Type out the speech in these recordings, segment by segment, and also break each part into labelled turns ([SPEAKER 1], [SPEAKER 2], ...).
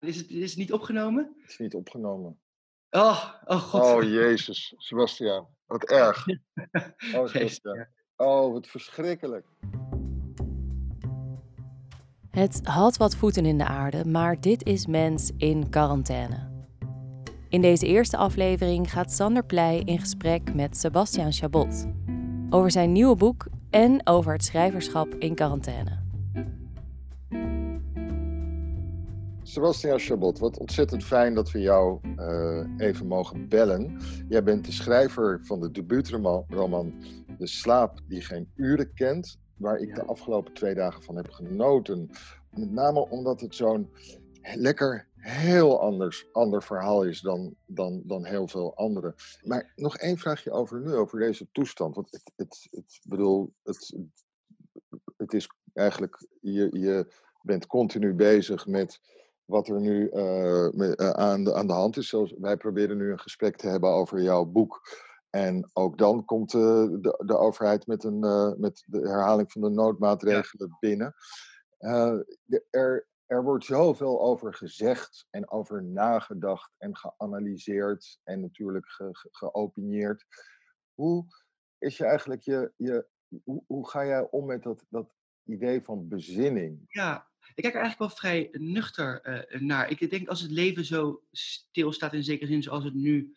[SPEAKER 1] Is het, is het niet opgenomen?
[SPEAKER 2] Het is niet opgenomen.
[SPEAKER 1] Oh, oh god.
[SPEAKER 2] Oh, jezus. Sebastian, wat erg. Oh, Sebastian. Oh, wat verschrikkelijk.
[SPEAKER 3] Het had wat voeten in de aarde, maar dit is Mens in quarantaine. In deze eerste aflevering gaat Sander Pleij in gesprek met Sebastian Chabot over zijn nieuwe boek en over het schrijverschap in quarantaine.
[SPEAKER 2] Sebastian Chabot, wat ontzettend fijn dat we jou eh, even mogen bellen. Jij bent de schrijver van de debuutroman De Slaap die geen uren kent, waar ik de afgelopen twee dagen van heb genoten. Met name omdat het zo'n lekker heel anders ander verhaal is dan, dan, dan heel veel andere. Maar nog één vraagje over nu, over deze toestand. Want het, het, het bedoel, het, het is eigenlijk, je, je bent continu bezig met wat er nu met, uh, aan, de, aan de hand is. Zoals, wij proberen nu een gesprek te hebben over jouw boek. En ook dan komt uh, de, de overheid met, een, met de herhaling van de noodmaatregelen ja. binnen. er, er wordt zoveel over gezegd en over nagedacht en geanalyseerd en natuurlijk ge, ge, geopineerd. Hoe is je eigenlijk je, je hoe, hoe ga jij om met dat, dat idee van bezinning?
[SPEAKER 1] Ja, ik kijk er eigenlijk wel vrij nuchter uh, naar. Ik denk als het leven zo stilstaat in zekere zin zoals het nu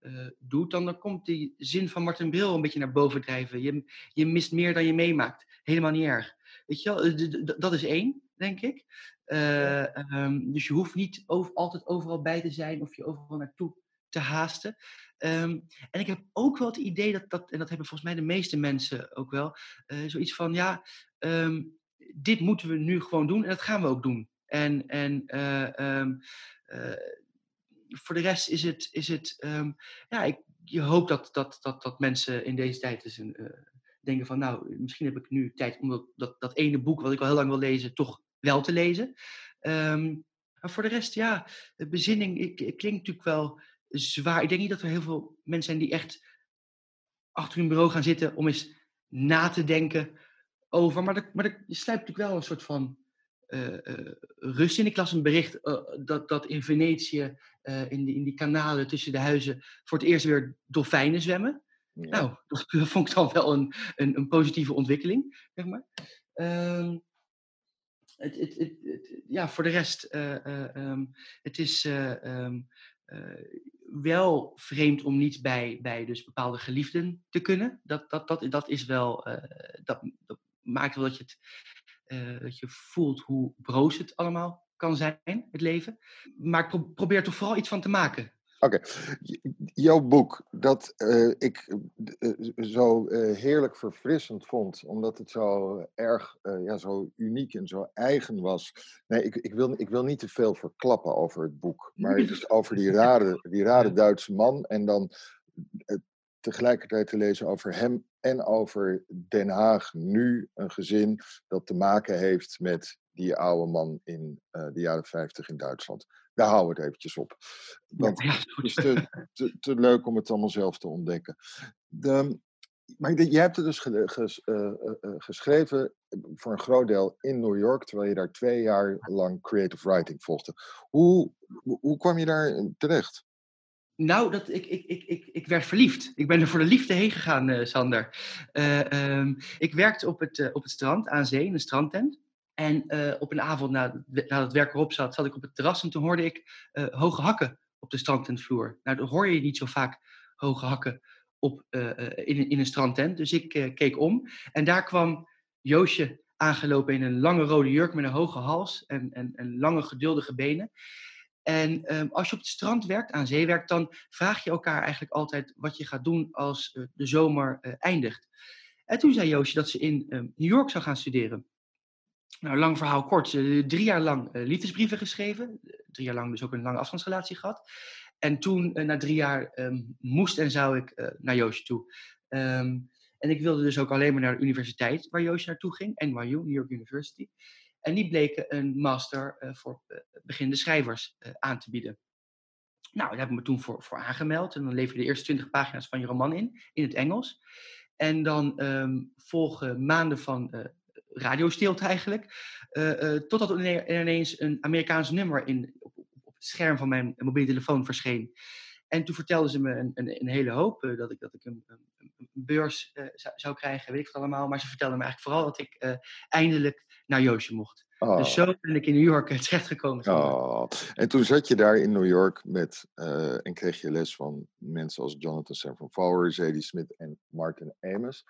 [SPEAKER 1] uh, doet, dan, dan komt die zin van Martin Bril een beetje naar boven drijven. Je, je mist meer dan je meemaakt. Helemaal niet erg. Weet je wel, dat is één, denk ik. Uh, um, dus je hoeft niet over, altijd overal bij te zijn of je overal naartoe te haasten. Um, en ik heb ook wel het idee dat, dat, en dat hebben volgens mij de meeste mensen ook wel, zoiets van ja. Um, dit moeten we nu gewoon doen en dat gaan we ook doen. En, en uh, um, uh, voor de rest is het, is het um, ja, ik, je hoopt dat, dat, dat, dat mensen in deze tijd dus een, uh, denken van, nou, misschien heb ik nu tijd om dat, dat, dat ene boek wat ik al heel lang wil lezen, toch wel te lezen. Um, maar voor de rest, ja, de bezinning ik, ik klinkt natuurlijk wel zwaar. Ik denk niet dat er heel veel mensen zijn die echt achter hun bureau gaan zitten om eens na te denken over. Maar er, maar er sluipt natuurlijk wel een soort van uh, uh, rust in. Ik las een bericht uh, dat, dat in Venetië, in, die, in die kanalen tussen de huizen, voor het eerst weer dolfijnen zwemmen. Ja. Nou, dat vond ik dan wel een, een, een positieve ontwikkeling, zeg maar. Ehm, het, het, het, ja, voor de rest, um, het is um, wel vreemd om niet bij, bij dus bepaalde geliefden te kunnen. Dat, dat, dat, dat is wel, dat, dat maakt wel dat je, het, uh, dat je voelt hoe broos het allemaal kan zijn, het leven. Maar pro probeer toch vooral iets van te maken.
[SPEAKER 2] Oké, okay. jouw boek, dat uh, ik uh, zo heerlijk verfrissend vond, omdat het zo erg, ja, zo uniek en zo eigen was. Nee, ik, ik, wil, ik wil niet te veel verklappen over het boek, maar het is over die rare, die rare Duitse man en dan tegelijkertijd te lezen over hem en over Den Haag nu, een gezin dat te maken heeft met die oude man in uh, de jaren 50 in Duitsland. Daar houden we het eventjes op. Want ja, het is te, te, te, leuk om het allemaal zelf te ontdekken. De, maar je hebt het dus ge, ges, uh, uh, geschreven voor een groot deel in New York, terwijl je daar twee jaar lang creative writing volgde. Hoe, hoe kwam je daar terecht?
[SPEAKER 1] Nou, dat, ik, ik, ik, ik, ik werd verliefd. Ik ben er voor de liefde heen gegaan, uh, Sander. Uh, um, ik werkte op het, uh, op het strand, aan zee, in een strandtent. En op een avond nadat na het werk erop zat, zat ik op het terras en toen hoorde ik hoge hakken op de strandtentvloer. Nou, dan hoor je niet zo vaak hoge hakken op, in, in een strandtent. Dus ik keek om en daar kwam Joosje aangelopen in een lange rode jurk met een hoge hals en, en, en lange geduldige benen. En um, als je op het strand werkt, aan zee werkt, dan vraag je elkaar eigenlijk altijd wat je gaat doen als uh, de zomer uh, eindigt. En toen zei Joosje dat ze in uh, New York zou gaan studeren. Nou, lang verhaal kort. Ze drie jaar lang liefdesbrieven geschreven. Drie jaar lang dus ook een lange afstandsrelatie gehad. En toen, na drie jaar, um, moest en zou ik naar Joosje toe. En ik wilde dus ook alleen maar naar de universiteit waar Joosje naartoe ging. NYU, New York University. En die bleken een master uh, voor uh, beginnende schrijvers uh, aan te bieden. Nou, daar heb ik me toen voor, voor aangemeld. En dan lever je de eerste 20 pagina's van je roman in, in het Engels. En dan um, volgen maanden van radiostilte eigenlijk. totdat er ineens een Amerikaans nummer in, op, scherm van mijn mobiele telefoon verscheen. En toen vertelden ze me een, een, een hele hoop dat ik, dat ik een, een, een beurs zou, zou, krijgen, weet ik het allemaal. Maar ze vertelden me eigenlijk vooral dat ik eindelijk naar Joosje mocht. Dus
[SPEAKER 2] Oh.
[SPEAKER 1] zo ben ik in New York terechtgekomen. zeg maar.
[SPEAKER 2] Oh. En toen zat je daar in New York met, eh, en kreeg je les van mensen als Jonathan Sanford Fower, Zadie Smith en Martin Amos.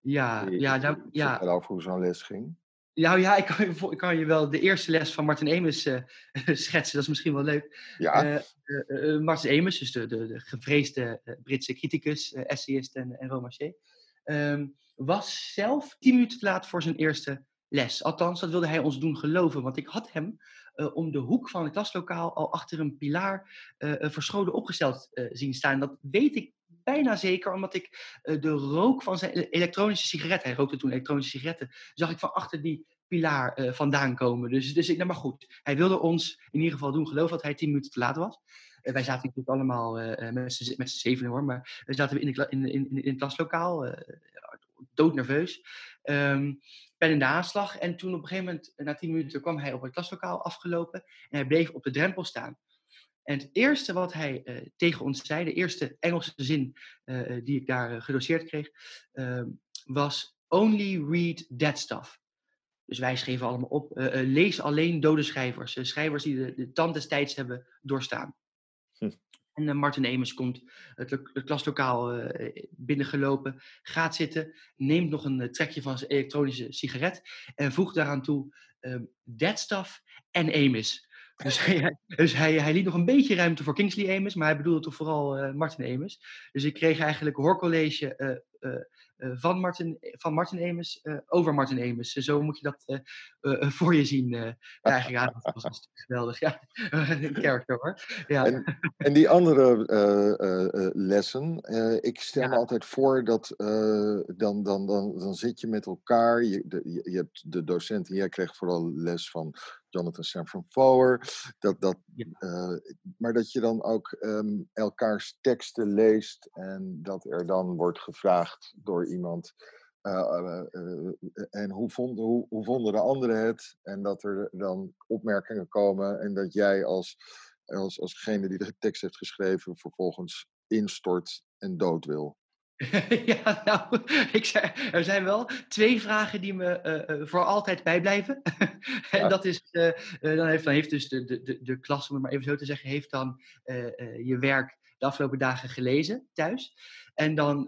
[SPEAKER 1] Ja,
[SPEAKER 2] Die-
[SPEAKER 1] ja, nou,
[SPEAKER 2] Vertel
[SPEAKER 1] ja.
[SPEAKER 2] over hoe zo'n les ging.
[SPEAKER 1] Nou ja, ik kan, je, ik kan je wel de eerste les van Martin Amis eh, schetsen. Dat is misschien wel leuk.
[SPEAKER 2] Ja,
[SPEAKER 1] Eh, eh, eh, Martin Amis, dus de, de, de gevreesde eh, Britse criticus, eh, essayist en, en romancier, ehm, was zelf tien minuten te laat voor zijn eerste les. Althans, dat wilde hij ons doen geloven. Want ik had hem eh, om de hoek van het klaslokaal al achter een pilaar eh, eh, verscholen opgesteld zien staan. Dat weet ik bijna zeker, omdat ik de rook van zijn elektronische sigaret, hij rookte toen elektronische sigaretten, zag ik van achter die pilaar vandaan komen. Dus, dus ik, nou maar goed, hij wilde ons in ieder geval doen geloven dat hij tien minuten te laat was. Wij zaten natuurlijk allemaal met z'n zevenen hoor, maar we zaten in, de, in, in, het klaslokaal, doodnerveus. Ehm pen in de aanslag. En toen op een gegeven moment, na tien minuten, kwam hij op het klaslokaal afgelopen. En hij bleef op de drempel staan. En het eerste wat hij eh, tegen ons zei, de eerste Engelse zin eh, eh, die ik daar eh, gedoseerd kreeg, ehm, was only read that stuff. Dus wij schreven allemaal op, eh, eh, lees alleen dode schrijvers. eh, schrijvers die de, de tand des tijds hebben doorstaan.
[SPEAKER 2] Hm.
[SPEAKER 1] En eh, Martin Emers komt het, het klaslokaal eh, binnengelopen, gaat zitten, neemt nog een eh, trekje van zijn elektronische sigaret en voegt daaraan toe ehm that stuff en Amos. Dus, hij, dus hij, hij liet nog een beetje ruimte voor Kingsley Amos, maar hij bedoelde toch vooral Martin Amos. Dus ik kreeg eigenlijk hoorcollege van, Martin, van Martin Amos eh, over Martin Amos. Zo moet je dat eh, eh, eh, voor je zien. eh. Eigenlijk, ja, dat was natuurlijk geweldig. Ja, een character hoor. Ja.
[SPEAKER 2] En, en die andere eh, eh, eh, lessen, eh, ik stel me altijd voor dat eh, dan, dan, dan, dan zit je met elkaar, je, de, je, je hebt de docent en jij kreeg vooral les van Jonathan Sanford Fower, dat, dat,
[SPEAKER 1] Ja.
[SPEAKER 2] eh, maar dat je dan ook ehm, elkaars teksten leest en dat er dan wordt gevraagd door iemand. eh, eh, en hoe vonden, hoe, hoe vonden de anderen het? En dat er dan opmerkingen komen en dat jij als als, als degene die de tekst heeft geschreven vervolgens instort en dood wil.
[SPEAKER 1] ja, nou, ik zei, er zijn wel twee vragen die me eh, eh, voor altijd bijblijven. en
[SPEAKER 2] Ja.
[SPEAKER 1] dat is, eh, dan, heeft, dan heeft dus de, de, de, de klas, om het maar even zo te zeggen, heeft dan je werk de afgelopen dagen gelezen thuis. En dan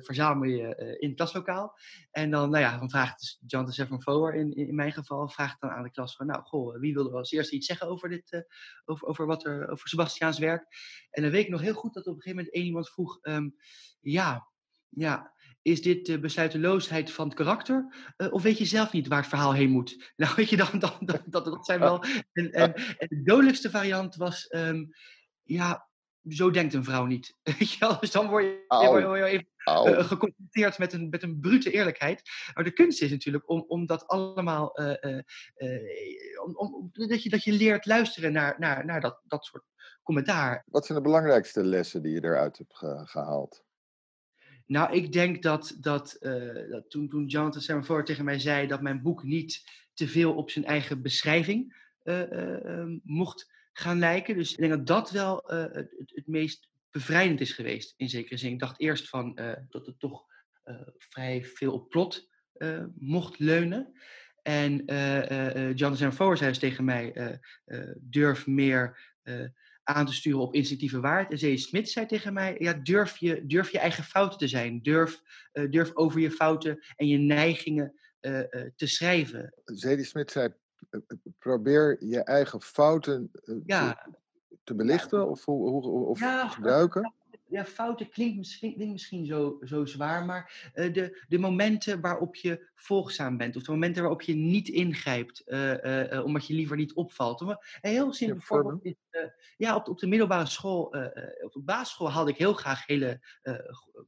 [SPEAKER 1] verzamel je in het klaslokaal. En dan, nou ja, dan vraagt dus Jonathan Sefron Fower in, in, in mijn geval, vraagt dan aan de klas van, nou, goh, wie wil er als eerste iets zeggen over dit, over, over wat er, over Sebastiaans werk? En dan weet ik nog heel goed dat op een gegeven moment één iemand vroeg, ehm, ja, ja, is dit de besluiteloosheid van het karakter? eh, of weet je zelf niet waar het verhaal heen moet? Nou, weet je, dan, dan, dan, dat, dat zijn wel. En, en, en de dodelijkste variant was. ehm, ja, zo denkt een vrouw niet. Weet je wel? Dus dan word je,
[SPEAKER 2] Au.
[SPEAKER 1] word je- word je even eh, geconfronteerd met een, met een brute eerlijkheid. Maar de kunst is natuurlijk om, om dat allemaal. eh, om, om, dat, je, dat je leert luisteren naar, naar, naar dat, dat soort commentaar.
[SPEAKER 2] Wat zijn de belangrijkste lessen die je eruit hebt ge- gehaald?
[SPEAKER 1] Nou, ik denk dat, dat, eh, dat toen, toen Jonathan tegen mij zei dat mijn boek niet te veel op zijn eigen beschrijving eh, eh, ehm, mocht gaan lijken. Dus ik denk dat dat wel het, het- meest bevrijdend is geweest, in zekere zin. Ik dacht eerst van, dat het toch vrij veel op plot mocht leunen. En Jonathan Semaphore zei dus tegen mij, durf meer... aan te sturen op instinctieve waarheid. En Zee Smit zei tegen mij, ja, durf, je, durf je eigen fouten te zijn. Durf, eh, durf over je fouten en je neigingen eh, eh, te schrijven.
[SPEAKER 2] Zadie Smit zei, probeer je eigen fouten
[SPEAKER 1] Ja,
[SPEAKER 2] te, te belichten of, hoe, hoe, hoe- of
[SPEAKER 1] Ja,
[SPEAKER 2] gebruiken.
[SPEAKER 1] Ja fouten klinkt misschien, klinkt misschien zo, zo zwaar, maar eh, de, de momenten waarop je volgzaam bent, of de momenten waarop je niet ingrijpt, eh, eh, omdat je liever niet opvalt. Een heel simpel voorbeeld is, ja, op, de- op de middelbare school, op de basisschool haalde ik heel graag hele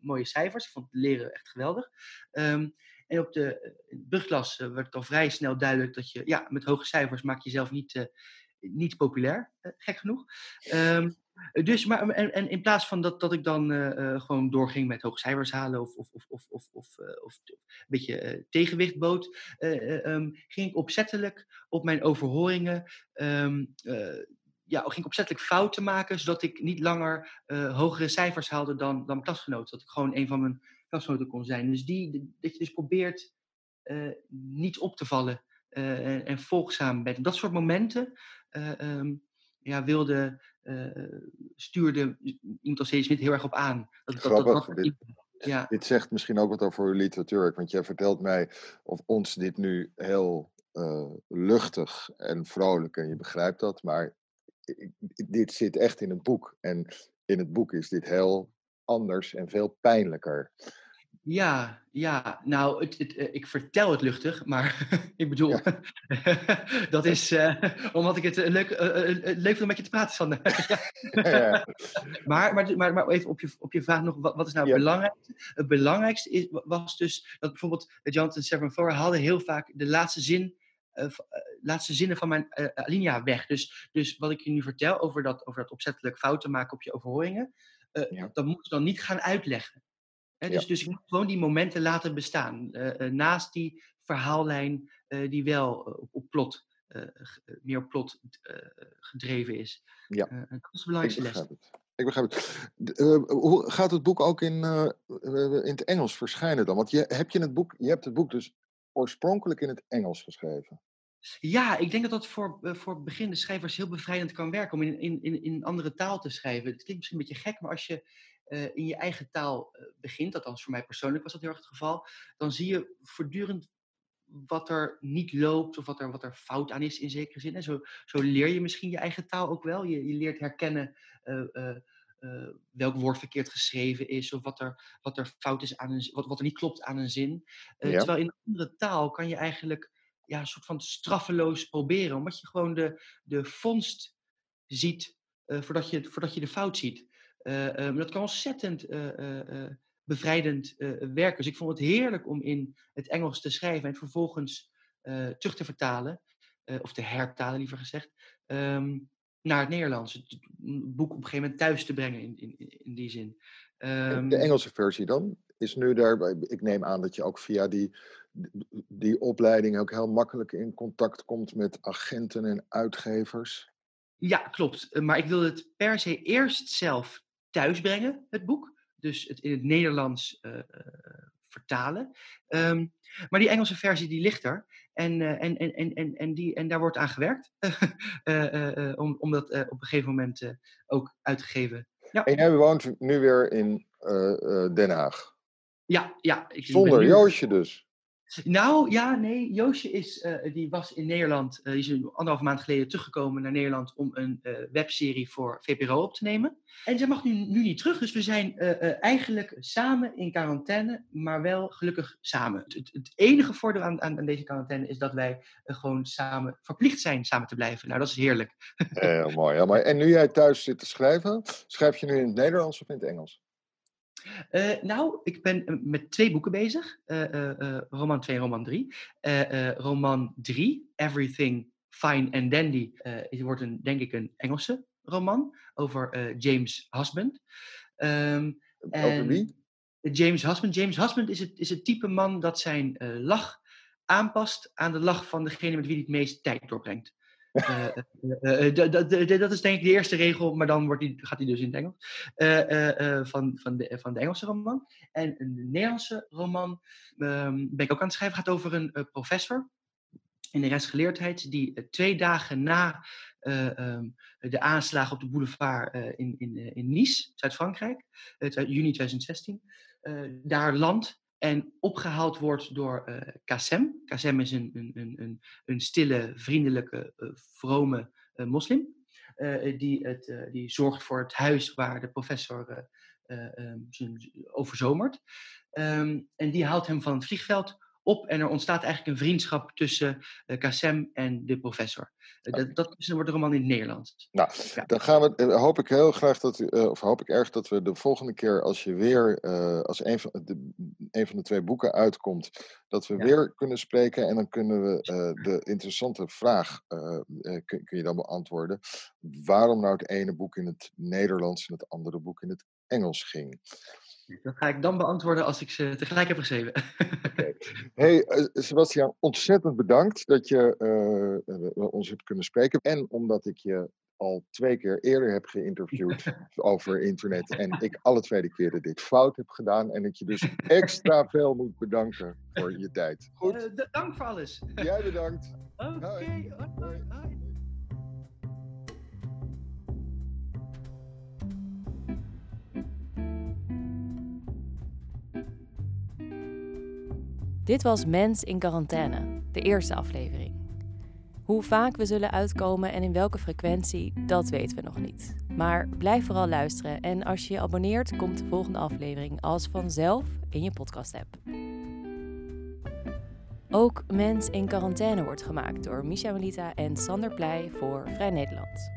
[SPEAKER 1] mooie cijfers. Ik vond het leren echt geweldig. Ehm, en op de brugklas werd het al vrij snel duidelijk dat je, ja, met hoge cijfers maak je jezelf niet, niet populair, gek genoeg. Ehm, dus, maar, en, in plaats van dat, dat ik dan eh, eh, gewoon doorging met hoge cijfers halen of, of, of, of, of, of, eh, een beetje eh, tegenwicht bood, eh, eh, ehm, ging ik opzettelijk op mijn overhoringen ehm, eh, ja, ging opzettelijk fouten maken, zodat ik niet langer hogere cijfers haalde dan, dan mijn klasgenoten. Dat ik gewoon een van mijn klasgenoten kon zijn. Dus die, dat je dus probeert niet op te vallen en, en volgzaam bent. Dat soort momenten ehm, ja, wilde, stuurde iemand als C. Smit heel erg op aan.
[SPEAKER 2] Dat, Grappig, dat, dat, ja. Dit zegt misschien ook wat over uw literatuur. Want jij vertelt mij of ons dit nu heel uh, luchtig en vrolijk en je begrijpt dat. Maar dit zit echt in het boek. En in het boek is dit heel anders en veel pijnlijker.
[SPEAKER 1] Ja, ja. Nou, het, het, eh, ik vertel het luchtig, maar ik bedoel, dat is uh, omdat ik het leuk, uh, leuk vind om met je te praten, Sander. ja. maar, maar, maar, maar even op je, op je vraag nog, wat, wat is nou het belangrijkste? Het belangrijkste is, was dus dat bijvoorbeeld Jonathan Severin Flora haalde heel vaak de laatste zin laatste zinnen van mijn uh, alinea weg. Dus, dus wat ik je nu vertel over dat, over dat opzettelijk fouten maken op je overhoringen, uh, dat moet je dan niet gaan uitleggen dus, dus ik moet gewoon die momenten laten bestaan. Eh, eh, naast die verhaallijn uh, die wel op, op plot, meer op plot gedreven is.
[SPEAKER 2] Ja,
[SPEAKER 1] dat is de belangrijkste les.
[SPEAKER 2] Het. Ik begrijp het. hoe gaat het boek ook in, in het Engels verschijnen dan? Want je, heb je, het boek, je hebt het boek dus oorspronkelijk in het Engels geschreven.
[SPEAKER 1] Ja, ik denk dat dat voor, voor beginnende schrijvers heel bevrijdend kan werken om in, in, in, in andere taal te schrijven. Het klinkt misschien een beetje gek, maar als je uh, in je eigen taal uh, begint, althans voor mij persoonlijk was dat heel erg het geval, dan zie je voortdurend wat er niet loopt of wat er, wat er fout aan is in zekere zin. En zo, zo leer je misschien je eigen taal ook wel. Je, je leert herkennen uh, welk woord verkeerd geschreven is of wat er, wat er fout is aan een wat, wat er niet klopt aan een zin. Ja. Terwijl in een andere taal kan je eigenlijk ja, een soort van straffeloos proberen, omdat je gewoon de, de vondst ziet voordat, je, voordat je de fout ziet. Uh, um, dat kan ontzettend uh, bevrijdend werken. Dus ik vond het heerlijk om in het Engels te schrijven en vervolgens terug te vertalen, of te hertalen liever gezegd, um, naar het Nederlands. Het boek op een gegeven moment thuis te brengen in, in, in die zin.
[SPEAKER 2] Um, de Engelse versie dan? Is nu daar, ik neem aan dat je ook via die, die opleiding ook heel makkelijk in contact komt met agenten en uitgevers.
[SPEAKER 1] Ja, klopt. Maar ik wilde het per se eerst zelf thuisbrengen, het boek. Dus het in het Nederlands uh, vertalen. Um, maar die Engelse versie die ligt er. En, uh, en, en, en, en, die, en daar wordt aan gewerkt. om, om dat op een gegeven moment ook uitgegeven.
[SPEAKER 2] Ja. En jij woont nu weer in Den Haag?
[SPEAKER 1] Ja, ja.
[SPEAKER 2] Ik Zonder nu... Joosje dus?
[SPEAKER 1] Nou, ja, nee. Joosje is, uh, die was in Nederland, uh, die is anderhalf maand geleden teruggekomen naar Nederland om een uh, webserie voor VPRO op te nemen. En zij mag nu, nu niet terug, dus we zijn eigenlijk samen in quarantaine, maar wel gelukkig samen. Het, het enige voordeel aan, aan, aan, deze quarantaine is dat wij gewoon samen verplicht zijn samen te blijven. Nou, dat is heerlijk.
[SPEAKER 2] Heel mooi. Ja, maar, en nu jij thuis zit te schrijven, schrijf je nu in het Nederlands of in het Engels?
[SPEAKER 1] Uh, nou, ik ben eh, met twee boeken bezig. Uh, roman 2 en roman 3. roman 3, Everything Fine and Dandy, het wordt een, denk ik een Engelse roman over James Husband.
[SPEAKER 2] Um, over wie?
[SPEAKER 1] James Husband. James Husband is het, is het type man dat zijn lach aanpast aan de lach van degene met wie hij het meest tijd doorbrengt. Uh, dat is denk ik de eerste regel, maar dan wordt die, gaat hij dus in het Engels. van, van, de, van de Engelse roman. En een Nederlandse roman um, ben ik ook aan het schrijven. gaat over een professor in de rechtsgeleerdheid die twee dagen na um, de aanslagen op de boulevard in, in, in Nice, Zuid-Frankrijk, juni 2016, daar landt en opgehaald wordt door uh, Kassem. Kassem is een, een, een, een stille, vriendelijke, uh, vrome uh, moslim. die, het, die zorgt voor het huis waar de professor um, overzomert. Um, en die haalt hem van het vliegveld op en er ontstaat eigenlijk een vriendschap tussen uh, Kassem en de professor. Uh, dat, dat is, wordt de roman in het Nederlands.
[SPEAKER 2] Nou, ja. dan gaan we, uh, hoop ik heel graag dat, of hoop ik erg dat we de volgende keer als je weer, als een van, de, een van de twee boeken uitkomt, dat we ja. weer kunnen spreken en dan kunnen we de interessante vraag, kun, kun, je dan beantwoorden, waarom nou het ene boek in het Nederlands en het andere boek in het Engels ging.
[SPEAKER 1] Dat ga ik dan beantwoorden als ik ze tegelijk heb geschreven.
[SPEAKER 2] Okay. Hey, uh, Sebastian, ontzettend bedankt dat je uh, uh, ons hebt kunnen spreken. En omdat ik je al twee keer eerder heb geïnterviewd over internet. En ik alle tweede keren dit fout heb gedaan. En dat je dus extra veel moet bedanken voor je tijd. Goed?
[SPEAKER 1] Uh, dank voor alles.
[SPEAKER 2] Jij bedankt.
[SPEAKER 1] Oké. Okay.
[SPEAKER 3] Dit was Mens in quarantaine, de eerste aflevering. Hoe vaak we zullen uitkomen en in welke frequentie, dat weten we nog niet. Maar blijf vooral luisteren en als je je abonneert, komt de volgende aflevering als vanzelf in je podcast-app. Ook Mens in quarantaine wordt gemaakt door Misha Melita en Sander Pleij voor Vrij Nederland.